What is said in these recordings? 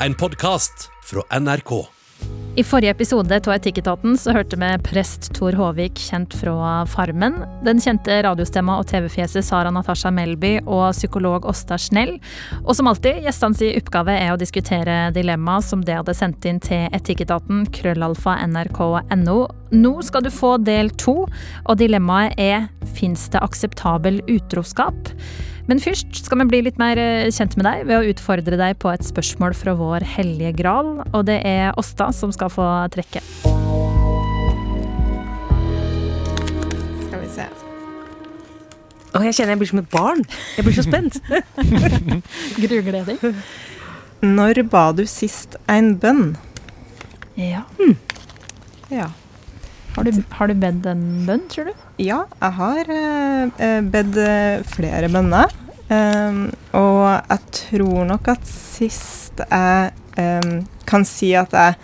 en podkast fra NRK. I forrige episode av Etikketaten så hørte vi prest Tor Håvik, kjent fra Farmen, den kjente radiostemma og TV-fjeset Sara Natasha Melby og psykolog Åsta Snell. Og som alltid, gjestene oppgave er å diskutere dilemma som det hadde sendt inn til Etikketaten, krøllalfa nrk.no. Nå skal du få del to, og dilemmaet er fins det akseptabel utroskap? Men først skal vi bli litt mer eh, kjent med deg ved å utfordre deg på et spørsmål fra vår hellige gral, og det er Åsta som skal få trekke. Skal vi se. Å, jeg kjenner jeg blir som et barn. Jeg blir så spent. Grugledig. Når ba du sist en bønn? Ja. Ja. Har du, har du bedt en bønn, tror du? Ja, jeg har eh, eh, bedt eh, flere bønner. Um, og jeg tror nok at sist jeg um, kan si at jeg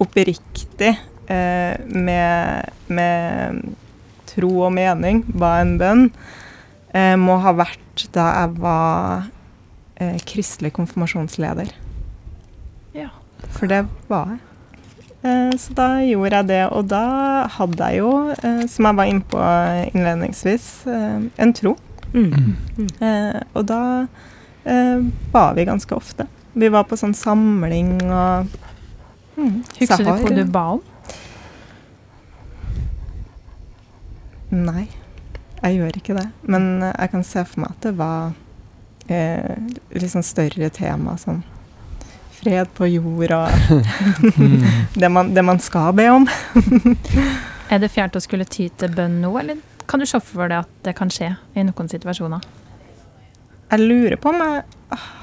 oppriktig uh, med, med tro og mening ba en bønn, uh, må ha vært da jeg var uh, kristelig konfirmasjonsleder. Ja. For det var jeg. Eh, så da gjorde jeg det, og da hadde jeg jo, eh, som jeg var innpå innledningsvis, eh, en tro. Mm. Eh, og da eh, ba vi ganske ofte. Vi var på sånn samling og mm, Husker du hvor hva du ba om? Nei, jeg gjør ikke det. Men jeg kan se for meg at det var eh, litt sånn større tema, sånn fred på jord og det, man, det man skal be om. Er det fjernt å skulle ty til bønn nå, eller kan du se for deg at det kan skje i noen situasjoner? Jeg lurer på om jeg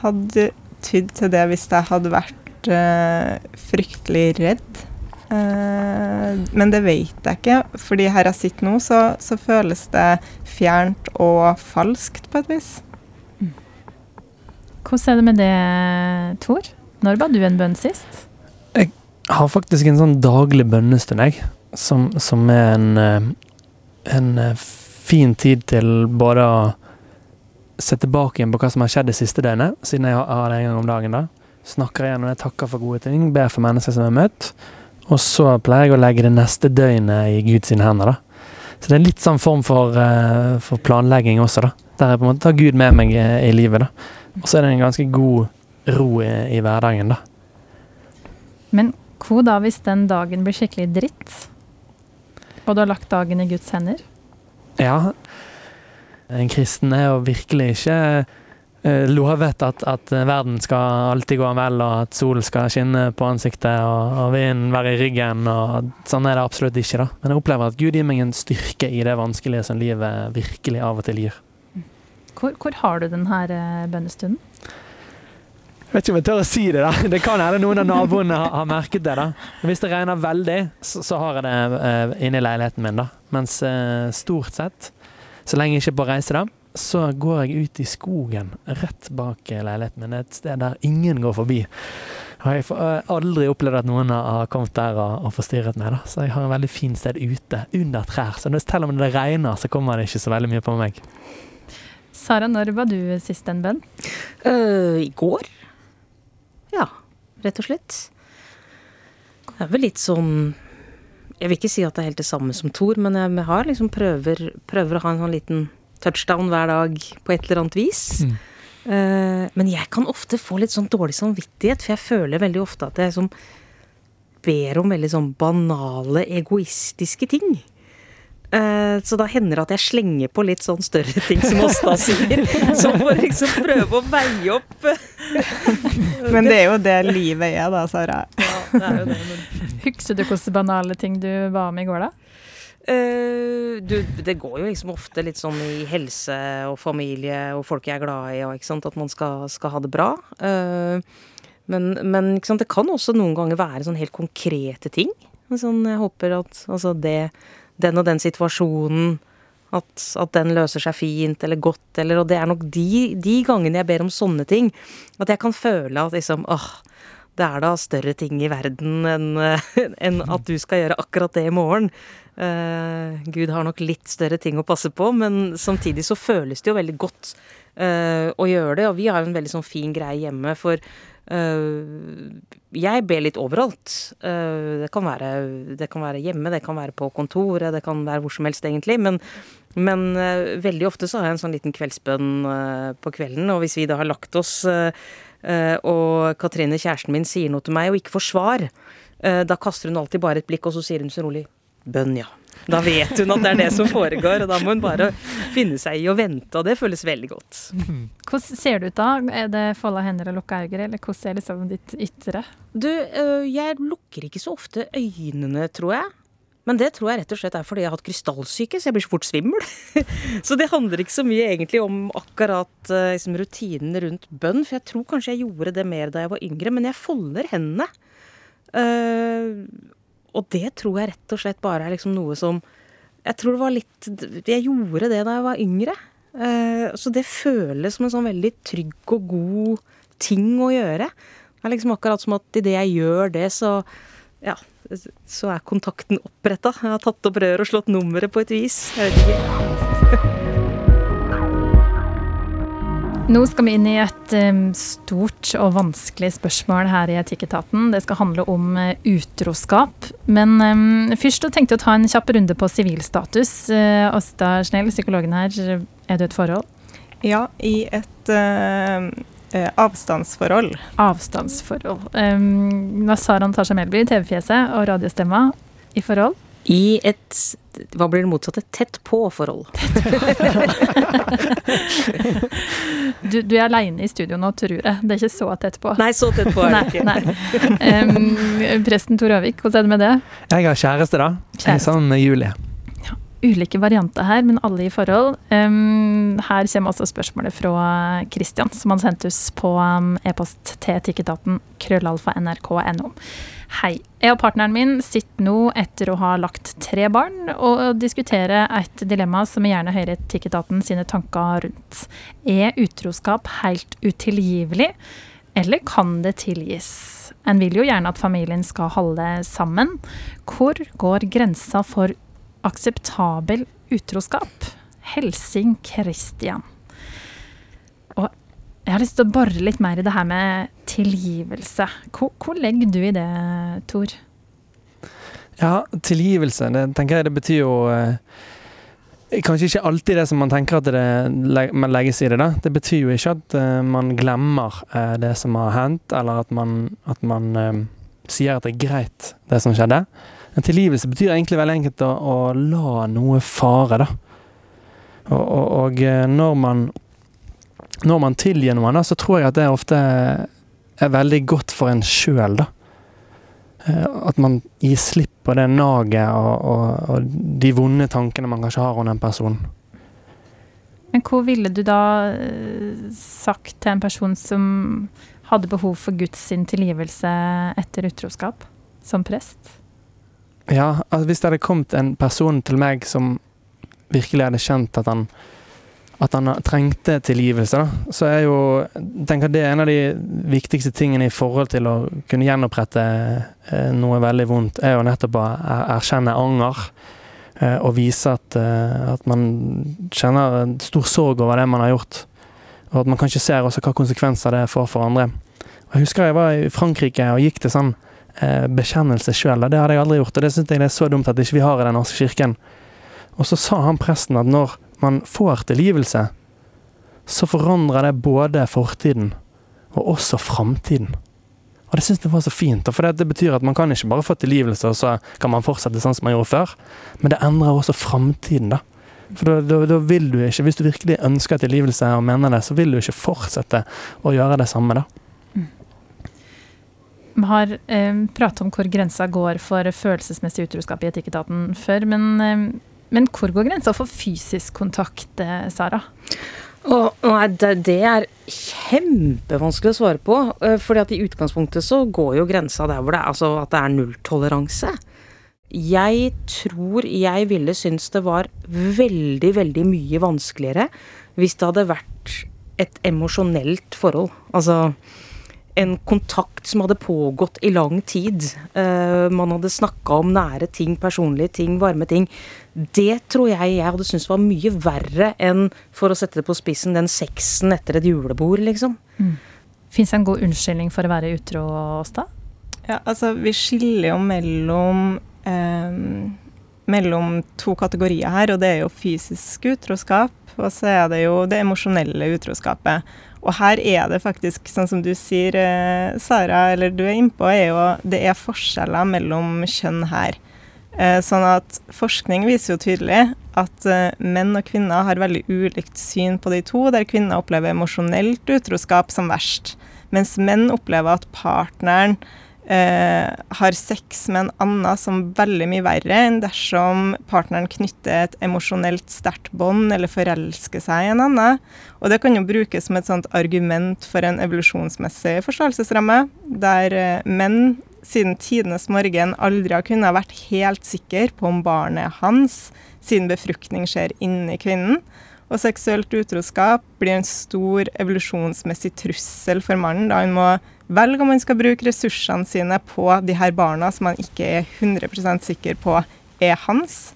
hadde tydd til det hvis jeg hadde vært uh, fryktelig redd. Uh, men det vet jeg ikke, fordi her jeg sitter nå, så, så føles det fjernt og falskt på et vis. Hvordan er det med det, Tor? Når ba du en bønn sist? Jeg har faktisk en sånn daglig bønnestund, jeg. Som, som er en, eh, en eh, fin tid til både å se tilbake igjen på hva som har skjedd det siste døgnet, siden jeg har- det en gang om dagen. da. Snakker når jeg takker for gode ting, ber for mennesker som jeg har møtt. Og så pleier jeg å legge det neste døgnet i Guds hender. da. Så det er litt sånn form for, eh, for planlegging også, da. Der jeg på en måte tar Gud med meg i livet. da. Og så er det en ganske god ro i, i hverdagen, da. Men hva da hvis den dagen blir skikkelig dritt, og du har lagt dagen i Guds hender? Ja. En kristen er jo virkelig ikke eh, lovet at, at verden skal alltid gå vel, og at solen skal skinne på ansiktet og, og vinden være i ryggen. og Sånn er det absolutt ikke. da. Men jeg opplever at Gud gir meg en styrke i det vanskelige som livet virkelig av og til gir. Hvor, hvor har du denne eh, bønnestunden? Jeg vet ikke om jeg tør å si det. da. Det kan hende noen av naboene har, har merket det. da. Men Hvis det regner veldig, så, så har jeg det uh, inne i leiligheten min. da. Mens uh, stort sett, så lenge jeg ikke er på reise, da, så går jeg ut i skogen rett bak eh, leiligheten min. Det er et sted der ingen går forbi. Og jeg har aldri opplevd at noen har kommet der og, og forstyrret meg. da. Så jeg har en veldig fint sted ute, under trær. Så når, selv om det regner, så kommer det ikke så veldig mye på meg. Sara, når var du sist en bønn? Uh, I går. Ja, rett og slett. Det er vel litt sånn Jeg vil ikke si at det er helt det samme som Thor, men jeg har liksom prøver, prøver å ha en sånn liten touchdown hver dag på et eller annet vis. Mm. Uh, men jeg kan ofte få litt sånn dårlig samvittighet, for jeg føler veldig ofte at jeg som ber om veldig sånn banale, egoistiske ting. Eh, så da hender det at jeg slenger på litt sånn større ting, som Åsta sier. Som for liksom prøve å veie opp Men det er jo det livet er, da, Sara. Ja, det er jo det, men Husker du hvilke banale ting du var med i går, da? Uh, du, det går jo liksom ofte litt sånn i helse og familie og folk jeg er glad i, og ikke sant, at man skal, skal ha det bra. Uh, men men ikke sant, det kan også noen ganger være sånn helt konkrete ting. Sånn, jeg håper at altså det, den og den situasjonen at, at den løser seg fint eller godt, eller Og det er nok de, de gangene jeg ber om sånne ting, at jeg kan føle at liksom åh, det er da større ting i verden enn en at du skal gjøre akkurat det i morgen. Uh, Gud har nok litt større ting å passe på, men samtidig så føles det jo veldig godt uh, å gjøre det. Og vi har en veldig sånn fin greie hjemme, for jeg ber litt overalt. det, kan være, det kan være hjemme, det kan være på kontoret, det kan være hvor som helst egentlig. Men, men veldig ofte så har jeg en sånn liten kveldsbønn på kvelden, og hvis vi da har lagt oss og Katrine, kjæresten min, sier noe til meg og ikke får svar, da kaster hun alltid bare et blikk, og så sier hun så rolig Bønn, ja. Da vet hun at det er det som foregår, og da må hun bare finne seg i å vente, og det føles veldig godt. Hvordan ser det ut da? Er det folda hender og lukka øyne, eller hvordan er liksom ditt ytre? Du, jeg lukker ikke så ofte øynene, tror jeg. Men det tror jeg rett og slett er fordi jeg har hatt krystallsyke, så jeg blir så fort svimmel. så det handler ikke så mye egentlig om akkurat liksom, rutinen rundt bønn, for jeg tror kanskje jeg gjorde det mer da jeg var yngre, men jeg folder hendene. Uh, og det tror jeg rett og slett bare er liksom noe som Jeg tror det var litt Jeg gjorde det da jeg var yngre. Uh, så det føles som en sånn veldig trygg og god ting å gjøre. Det er liksom akkurat som at idet jeg gjør det, så ja, så er kontakten oppretta. Jeg har tatt opp røret og slått nummeret på et vis. Jeg vet ikke. Nå skal vi inn i et stort og vanskelig spørsmål her i Etikketaten. Det skal handle om uh, utroskap. Men først tenkte jeg å ta en kjapp runde på sivilstatus. Åsta Snell, psykologen her, er du et forhold? Ja, i et uh, avstandsforhold. Avstandsforhold. Um, Sara Natasha Melby, TV-fjeset og radiostemma i forhold? I et Hva blir det motsatte? Tett på-forhold. du, du, er aleine i studio nå, tror jeg. Det er ikke så tett på. Nei, så tett på er det ikke. Um, presten Tor Øvik, hvordan er det med det? Jeg har kjæreste, da. Kjæreste. Jeg er sammen med Julie. Ja, ulike varianter her, men alle i forhold. Um, her kommer også spørsmålet fra Christian, som han sendte oss på um, e-post til etikketaten krøllalfa nrk.no. Hei. Jeg og partneren min sitter nå etter å ha lagt tre barn og diskuterer et dilemma som jeg gjerne hører Tikketaten sine tanker rundt. Er utroskap helt utilgivelig, eller kan det tilgis? En vil jo gjerne at familien skal holde sammen. Hvor går grensa for akseptabel utroskap? Helsing Christian. Jeg har lyst til å bore litt mer i det her med tilgivelse. Hvor, hvor legger du i det, Tor? Ja, tilgivelse, det tenker jeg det betyr jo eh, Kanskje ikke alltid det som man tenker at det man legges i det. da. Det betyr jo ikke at uh, man glemmer uh, det som har hendt, eller at man, at man sier at det er greit, det som skjedde. Men tilgivelse betyr egentlig veldig enkelt å, å la noe fare, da. Og, og, og når man når man tilgir noen, så tror jeg at det ofte er veldig godt for en sjøl, da. Eh, at man gir slipp på det naget og, og, og, de vonde tankene man kanskje har om en person. Men hvor ville du da eh, sagt til en person som hadde behov for Guds tilgivelse etter utroskap, som prest? Ja, altså hvis det hadde kommet en person til meg som virkelig hadde kjent at han at han trengte tilgivelse, da, så er jo tenker det er en av de viktigste tingene i forhold til å kunne gjenopprette eh, noe veldig vondt, er jo nettopp å erkjenne anger. Eh, og vise at, eh, at, man kjenner stor sorg over det man har gjort. Og at man kanskje ser også hva konsekvenser det får for andre. Jeg husker jeg var i Frankrike og gikk til sånn bekjennelse sjøl. Det hadde jeg aldri gjort, og det syns jeg det er så dumt at ikke vi har i Den norske kirken. Og så sa han presten at når man får tilgivelse, så forandrer det både fortiden og også framtiden. Og det syns jeg var så fint, for det, betyr at man kan ikke bare få tilgivelse, og så kan man fortsette sånn som man gjorde før, men det endrer også framtiden, da. For da, da, da, vil du ikke, hvis du virkelig ønsker tilgivelse og mener det, så vil du ikke fortsette å gjøre det samme, da. Vi har eh, pratet om hvor grensa går for følelsesmessig utroskap i Etikketaten før, men eh, men hvor går grensa for fysisk kontakt, eh, Sara? Og, nei, det, er kjempevanskelig å svare på. Eh, fordi at i utgangspunktet så går jo grensa der hvor det altså at det er nulltoleranse. Jeg tror jeg ville synes det var veldig, veldig mye vanskeligere hvis det hadde vært et emosjonelt forhold. Altså en kontakt som hadde pågått i lang tid. Uh, man hadde snakka om nære ting, personlige ting, varme ting. Det tror jeg jeg hadde syntes var mye verre enn, for å sette det på spissen, den sexen etter et julebord, liksom. Mm. Fins det en god unnskyldning for å være utro, Åsta? Ja, altså vi skiller jo mellom eh, mellom to kategorier her, og det er jo fysisk utroskap, og så er det jo det emosjonelle utroskapet. Og her er det faktisk, sånn som du sier, eh, Sara, eller du er innpå, er jo det er forskjeller mellom kjønn her. Eh, sånn at forskning viser jo tydelig at eh, menn og kvinner har veldig ulikt syn på de to, der kvinner opplever emosjonelt utroskap som verst, mens menn opplever at partneren eh, har sex med en annen som veldig mye verre enn dersom partneren knytter et emosjonelt sterkt bånd eller forelsker seg i en annen. Og det kan jo brukes som et sånt argument for en evolusjonsmessig forståelsesramme, der eh, menn siden tidenes morgen aldri har kunnet vært helt sikker på om barnet er hans, siden befruktning skjer inni kvinnen. Og seksuelt utroskap blir en stor evolusjonsmessig trussel for mannen, da han må velge om han skal bruke ressursene sine på de her barna som han ikke er 100 sikker på er hans.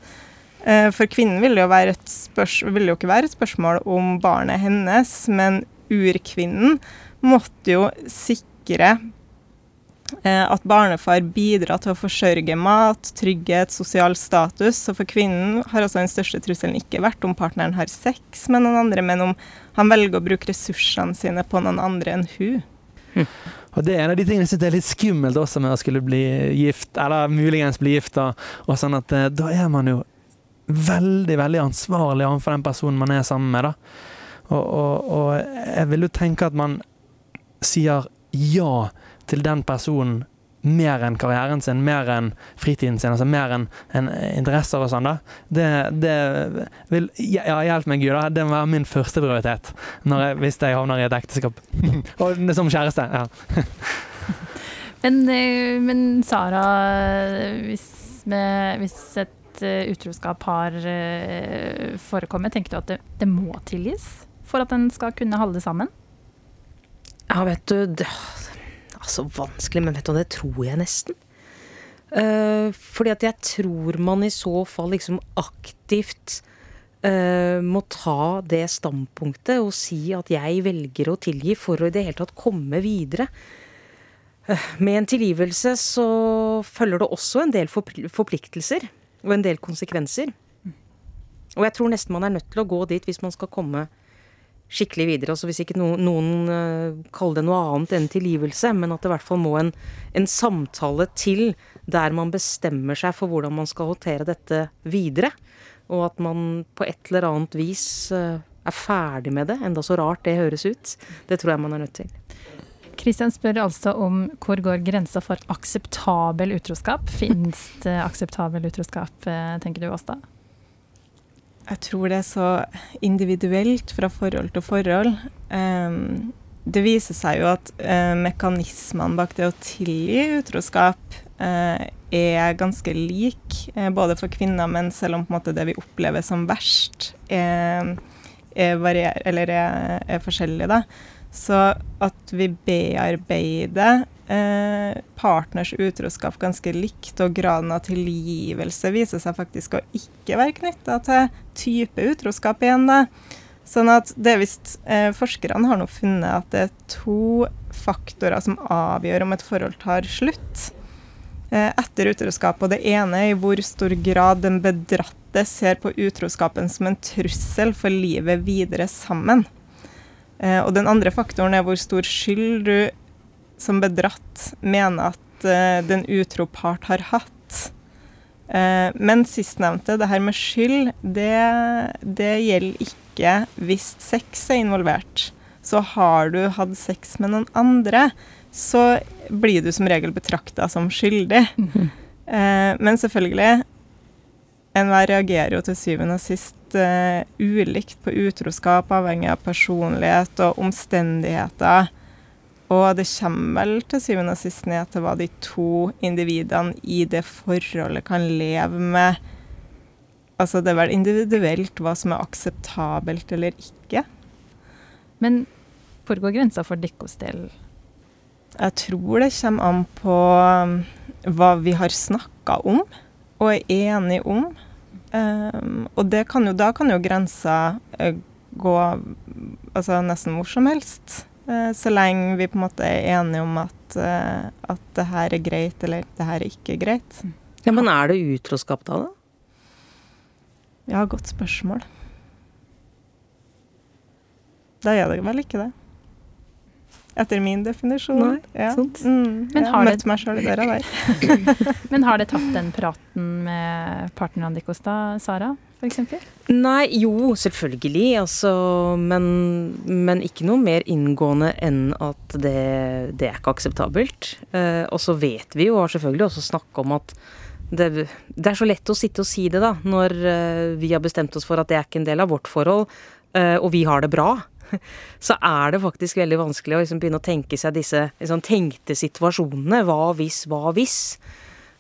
Eh, for kvinnen vil det, jo vil jo ikke være et spørsmål om barnet hennes, men urkvinnen måtte jo sikre at barnefar bidrar til å forsørge mat, trygghet, sosial status. Så for kvinnen har altså den største trusselen ikke vært om partneren har sex med noen andre, men om han velger å bruke ressursene sine på noen andre enn hun. Hm. Og Det er en av de tingene jeg synes er litt skummelt også med å skulle bli gift, eller muligens bli gift. Da, og sånn at eh, da er man jo veldig veldig ansvarlig overfor den personen man er sammen med. da. Og, og, og jeg vil jo tenke at man sier ja til den personen mer enn karrieren sin, mer enn fritiden sin, altså mer enn en interesser og sånn, da. Det, det vil Ja, hjelp meg, Gud, da. Det må være min første prioritet jeg, hvis jeg havner i et ekteskap. og som kjæreste. ja. men, eh, men, Sara, hvis, med, hvis et uh, utroskap har uh, forekommet, tenker du at det, det må tilgis for at en skal kunne holde sammen? Ja, vet du det, Altså, vanskelig, men vet du det tror jeg nesten. Uh, fordi at jeg tror man i så fall liksom aktivt uh, må ta det standpunktet og si at jeg velger å tilgi for å i det hele tatt komme videre. Uh, med en tilgivelse så følger det også en del forpliktelser og en del konsekvenser. Og jeg tror nesten man er nødt til å gå dit hvis man skal komme videre skikkelig videre. Altså hvis ikke noen, noen uh, kaller det noe annet enn tilgivelse, men at det i hvert fall må en, en, samtale til der man bestemmer seg for hvordan man skal håndtere dette videre. Og at man på et eller annet vis uh, er ferdig med det, enda så rart det høres ut. Det tror jeg man er nødt til. Kristian spør altså om hvor går grensa for akseptabel utroskap? Fins det akseptabel utroskap, eh, tenker du, Åsta? Jeg tror det er så individuelt fra forhold til forhold. Um, det viser seg jo at uh, mekanismene bak det å tilgi utroskap uh, er ganske like, uh, både for kvinner og menn, selv om måte det vi opplever som verst, er, er, varier, er, er forskjellig. Da. Så at vi bearbeider eh, partners utroskap ganske likt, og graden av tilgivelse viser seg faktisk å ikke være knytta til type utroskap igjen. da. Sånn at det visst, eh, Forskerne har nå funnet at det er to faktorer som avgjør om et forhold tar slutt eh, etter utroskap. Og det ene er i hvor stor grad den bedratte ser på utroskapen som en trussel for livet videre sammen. Eh, og den andre faktoren er hvor stor skyld du som bedratt mener at uh, den utro part har hatt. Uh, men sistnevnte, det her med skyld, det, det, gjelder ikke hvis sex er involvert. Så har du hatt sex med noen andre, så blir du som regel betrakta som skyldig. Mm -hmm. uh, men selvfølgelig, enhver reagerer jo til syvende og sist ulikt på utroskap, avhengig av personlighet og omstendigheter. Og det kommer vel til syvende og sist ned til hva de to individene i det forholdet kan leve med. Altså det er vel individuelt hva som er akseptabelt eller ikke. Men hvor går grensa for deres del? Jeg tror det kommer an på um, hva vi har snakka om og er enige om. Um, og det kan jo, da kan jo grensa uh, gå altså, nesten hvor som helst. Uh, så lenge vi på en måte er enige om at, uh, at det her er greit, eller det her er ikke greit. Ja, Men er det utroskap da, da? Ja, godt spørsmål. Da er det vel ikke det. Etter min definisjon. Nei, ja. sant. Mm, Men jeg har har møtt meg sjøl i døra der. Men har det tatt den praten med partnerne deres da, Sara, f.eks.? Nei, jo, selvfølgelig, altså, men, men ikke noe mer inngående enn at det, det er ikke akseptabelt. Eh, og så vet vi jo, og har selvfølgelig også snakka om at det, det er så lett å sitte og si det, da, når eh, vi har bestemt oss for at det er ikke en del av vårt forhold, eh, og vi har det bra. Så er det faktisk veldig vanskelig å liksom begynne å tenke seg disse liksom, tenkte situasjonene. Hva hvis, hva hvis?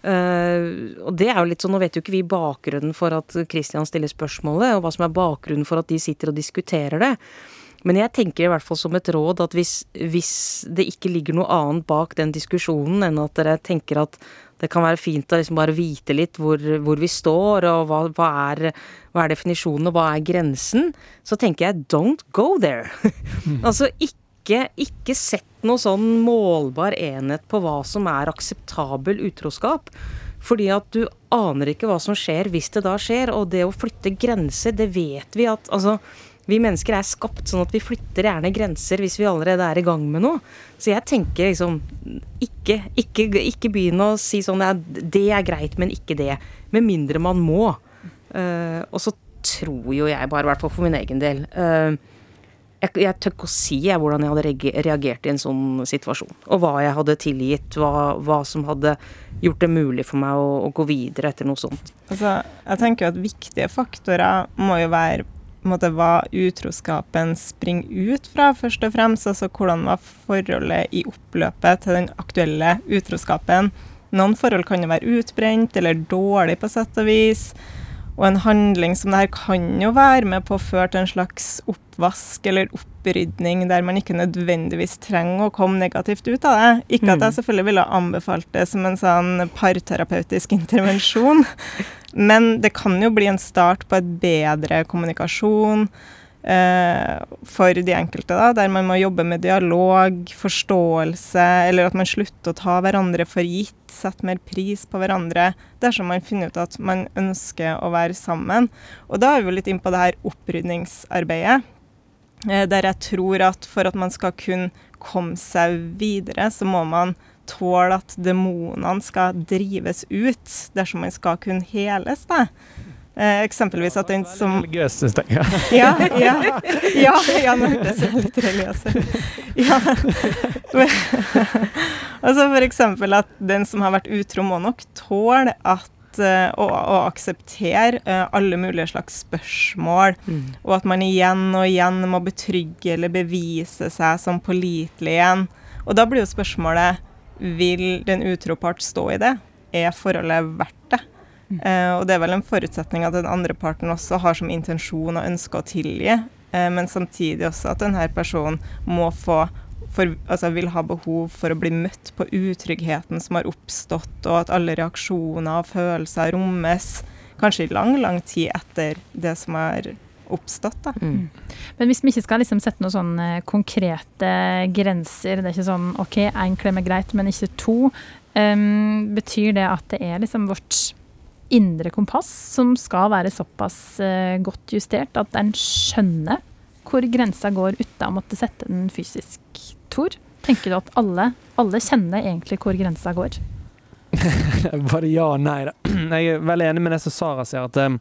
Eh, og det er jo litt sånn, Nå vet jo ikke vi bakgrunnen for at Christian stiller spørsmålet, og hva som er bakgrunnen for at de sitter og diskuterer det. Men jeg tenker i hvert fall som et råd at hvis, hvis det ikke ligger noe annet bak den diskusjonen enn at dere tenker at det kan være fint å liksom bare vite litt hvor, hvor vi står, og hva, hva, er, hva er definisjonen, og hva er grensen, så tenker jeg don't go there. altså ikke, ikke sett noe sånn målbar enhet på hva som er akseptabel utroskap. Fordi at du aner ikke hva som skjer hvis det da skjer, og det å flytte grenser, det vet vi at altså vi mennesker er skapt sånn at vi flytter gjerne grenser hvis vi allerede er i gang med noe. Så jeg tenker liksom Ikke, ikke, ikke begynn å si sånn det er greit, men ikke det. Med mindre man må. Uh, og så tror jo jeg bare, i hvert fall for min egen del eh, jeg, jeg tør ikke å si jeg, hvordan jeg hadde reagert i en sånn situasjon. Og hva jeg hadde tilgitt, hva, hva som hadde gjort det mulig for meg å, å gå videre etter noe sånt. Altså, jeg tenker at viktige faktorer må jo være måte, hva utroskapen springer ut fra, først og fremst. Altså hvordan var forholdet i oppløpet til den aktuelle utroskapen. Noen forhold kan jo være utbrent eller dårlig på sett og vis. Og en handling som det her kan jo være med på å føre til en slags oppvask eller opprydning der man ikke nødvendigvis trenger å komme negativt ut av det. Ikke at jeg selvfølgelig ville anbefalt det som en sånn parterapeutisk intervensjon, men det kan jo bli en start på et bedre kommunikasjon for de enkelte, da, der man må jobbe med dialog, forståelse, eller at man slutter å ta hverandre for gitt, sette mer pris på hverandre, dersom man finner ut at man ønsker å være sammen. Og da er vi litt inn på det her opprydningsarbeidet. Eh, der jeg tror at for at man skal kunne komme seg videre, så må man tåle at demonene skal drives ut dersom man skal kunne heles. Da. Eh, eksempelvis at den som Religiøs, syns jeg. Ja, ja. Ja, ja nå hørtes jeg litt religiøs ut. Ja. Altså eksempel at den som har vært utro, må nok tåle at eh, å, å akseptere eh, alle mulige slags spørsmål, og at man igjen og igjen må betrygge eller bevise seg som pålitelig igjen. Og da blir jo spørsmålet vil den utro part stå i det? Er forholdet verdt? Eh, og det er vel en forutsetning at den andre parten også har som intensjon og ønske å tilgi, eh, men samtidig også at denne personen må få for, altså vil ha behov for å bli møtt på utryggheten som har oppstått, og at alle reaksjoner og følelser rommes kanskje i lang, lang tid etter det som har oppstått. Mm. Men hvis vi ikke skal liksom sette noen sånne konkrete grenser, det er ikke sånn OK, én klem er greit, men ikke to, Um, betyr det at det er liksom vårt indre kompass som skal være såpass eh, godt justert at en skjønner hvor grensa går uten å måtte sette den fysisk, Tor? Tenker du at alle, alle kjenner egentlig hvor grensa går? Bare ja og nei, da. Jeg er veldig enig med det som Sara sier. at um,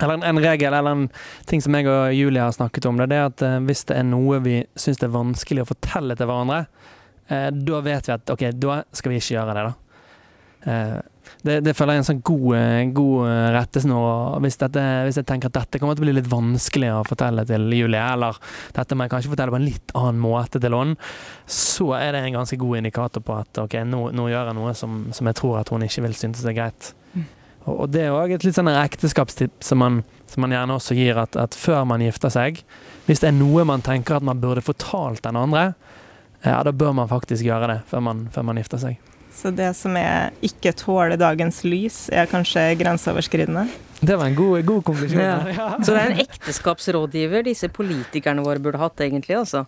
eller en, en regel eller en ting som jeg og Julie har snakket om, det, er at eh, hvis det er noe vi syns er vanskelig å fortelle til hverandre, eh, da vet vi at OK, da skal vi ikke gjøre det, da. Eh, det, det føler jeg er en sånn god, eh, god eh, rettesnor. Hvis, dette, hvis jeg tenker at dette kommer til å bli litt vanskelig å fortelle til Julie, eller dette må jeg kanskje fortelle på en litt annen måte til henne, så er det en ganske god indikator på at OK, nå, nå gjør jeg noe som, som jeg tror at hun ikke vil synes er greit. Og, og det er òg et litt sånn ekteskapstips som man, som man gjerne også gir, at, at før man gifter seg, hvis det er noe man tenker at man burde fortalt den andre, ja, da bør man faktisk gjøre det før man, før man gifter seg. Så det som er ikke tåler dagens lys, er kanskje grenseoverskridende? Det var en god, god konklusjon. Ja. Så det er en ekteskapsrådgiver disse politikerne våre burde hatt, egentlig. altså.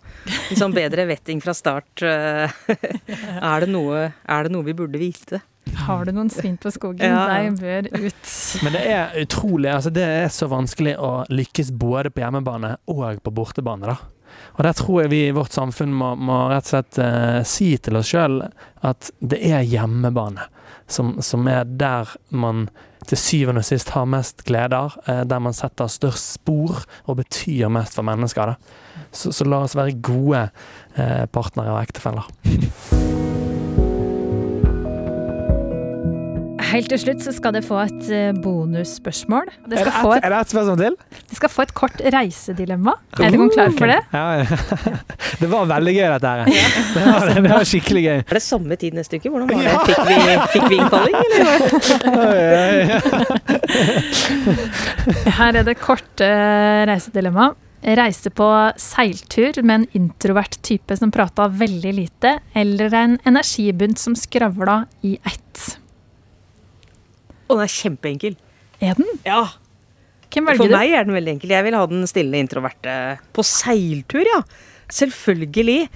En sånn bedre vetting fra start. eh, er, det noe, er det noe vi burde vite? Har du noen svin på skogen? Ja. De bør ut. Men det er utrolig, altså det er så vanskelig å lykkes både på hjemmebane og på bortebane, da. Og der tror jeg vi i vårt samfunn må, må rett og slett eh, si til oss sjøl at det er hjemmebane som, som er der man til syvende og sist har mest gleder, eh, der man setter størst spor og betyr mest for mennesker. Så, så la oss være gode eh, partnere og ektefeller. Helt til slutt så skal dere få et eh, bonusspørsmål. Dere Er det skal, få ett et, er det et spørsmål til? dere skal få et kort reisedilemma. Er dere klar for det? Ja, ja. Det var veldig gøy, dette her. Det var, det, det var skikkelig gøy. Er det samme tid neste uke? Hvordan var det? Fikk vi, fikk vi innkalling, eller? Her er det korte reisedilemma. Reise på seiltur med en introvert type som prata veldig lite, eller en energibunt som skravla i ett. Å, den er kjempeenkel. Er den? Ja. Hvem For velger du? meg er den veldig enkel. Jeg vil ha den stille introverte på seiltur, ja. Selvfølgelig.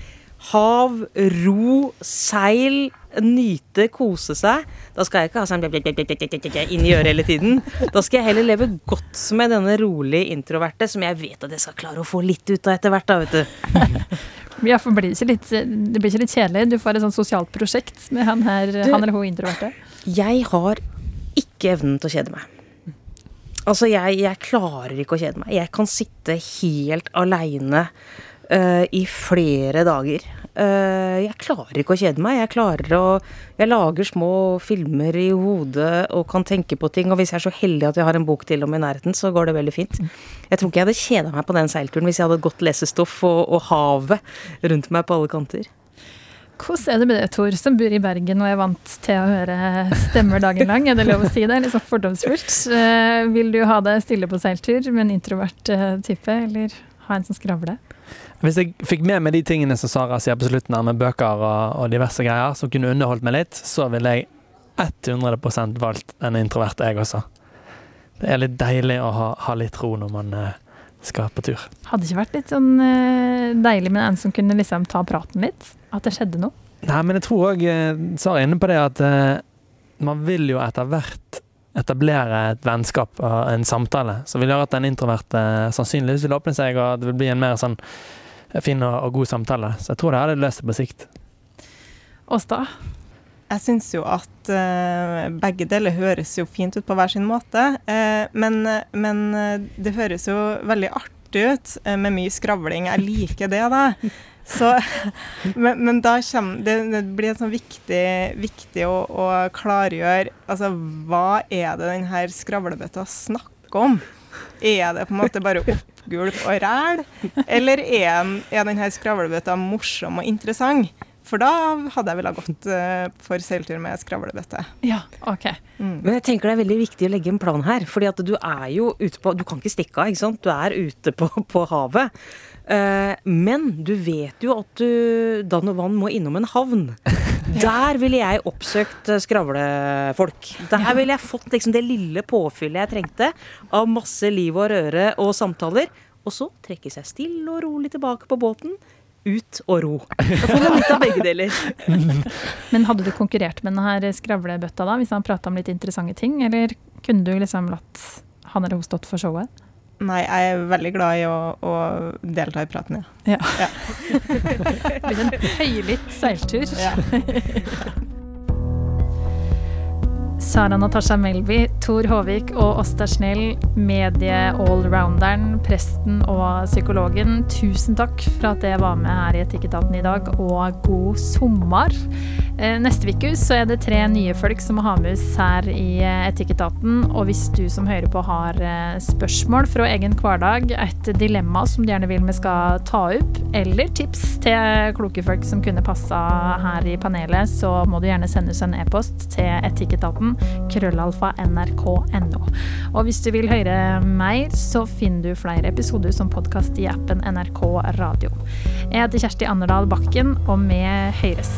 Hav, ro, seil, nyte, kose seg. Da skal jeg ikke ha sånn inn i øret hele tiden. Da skal jeg heller leve godt med denne rolig introverte, som jeg vet at jeg skal klare å få litt ut av etter hvert, da, vet du. Ja, for blir det, litt, det blir ikke litt kjedelig? Du får et sånt sosialt prosjekt med han her, Du- han eller hun introverte. Jeg har ikke evnen til å kjede meg. Altså, jeg, jeg klarer ikke å kjede meg. Jeg kan sitte helt aleine uh, i flere dager. Uh, jeg klarer ikke å kjede meg. Jeg klarer å Jeg lager små filmer i hodet og kan tenke på ting. Og hvis jeg er så heldig at jeg har en bok til om i nærheten, så går det veldig fint. Jeg tror ikke jeg hadde kjeda meg på den seilturen hvis jeg hadde godt lesestoff og, og havet rundt meg på alle kanter. Hvordan er det med det, Tor, som bor i Bergen og er vant til å høre stemmer dagen lang? Er det lov å si det? Litt sånn fordomsfullt. Eh, vil du ha deg stille på seiltur med en introvert eh, type, eller ha en som skravler? Hvis jeg fikk med meg de tingene som Sara sier på slutten her, med bøker og, og diverse greier, som kunne underholdt meg litt, så ville jeg 100% valgt en introvert, jeg også. Det er litt deilig å ha, ha litt ro når man eh, skal på tur. Hadde det ikke vært litt sånn eh, deilig med en som kunne liksom ta praten litt? At det skjedde noe? Nei, men jeg tror òg Sara er inne på det at eh, man vil jo etter hvert etablere et vennskap og en samtale som vil gjøre at den introverte eh, sannsynligvis vil åpne seg, og det vil bli en mer sånn fin og, og god samtale. Så jeg tror det hadde løst det på sikt. Åsta? Jeg syns jo at uh, begge deler høres jo fint ut på hver sin måte. Uh, men, men eh, det høres jo veldig artig ut uh, med mye skravling. Jeg liker det, da. Så, men, men da kommer det, det blir sånn viktig, viktig å, å klargjøre altså, hva er det denne skravlebøtta snakker om? Er det på en måte bare oppgulp og ræl, eller er, er denne skravlebøtta morsom og interessant? For da hadde jeg villet gått eh, for seiltur med skravlebøtte. Ja, OK. Mm. Men jeg tenker det er veldig viktig å legge en plan her. fordi at du er jo ute på Du kan ikke stikke av, ikke sant. Du er ute på, på havet. Eh, men du vet jo at du dann og vann må innom en havn. Der ville jeg oppsøkt eh, skravlefolk. Der ville jeg fått liksom det lille påfyllet jeg trengte av masse liv og røre og samtaler. Og så trekke seg stille og rolig tilbake på båten. Ut og ro. Da får man litt av begge deler. Men hadde du konkurrert med denne her skravlebøtta da, hvis han prata om litt interessante ting, eller kunne du liksom latt han eller hun stått for showet? Nei, jeg er veldig glad i å, å delta i praten, ja. Det blir en høylytt seiltur. Ja. Sara Natasha Melby, Tor Håvik og Åsta Snell, medie-allrounderen, presten og psykologen. Tusen takk for at dere var med her i Etikketaten i dag, og god sommer. Eh, neste uke så er det tre nye folk som må ha med oss her i eh, Etikketaten. Og hvis du som hører på har eh, spørsmål fra egen hverdag, et dilemma som du gjerne vil vi skal ta opp, eller tips til kloke folk som kunne passa her i panelet, så må du gjerne sende oss en e-post til etikketaten krøllalfa nrk.no. Og hvis du vil høre mer, så finner du flere episoder som podkast i appen NRK Radio. Jeg heter Kjersti Anderdal Bakken, og vi høres.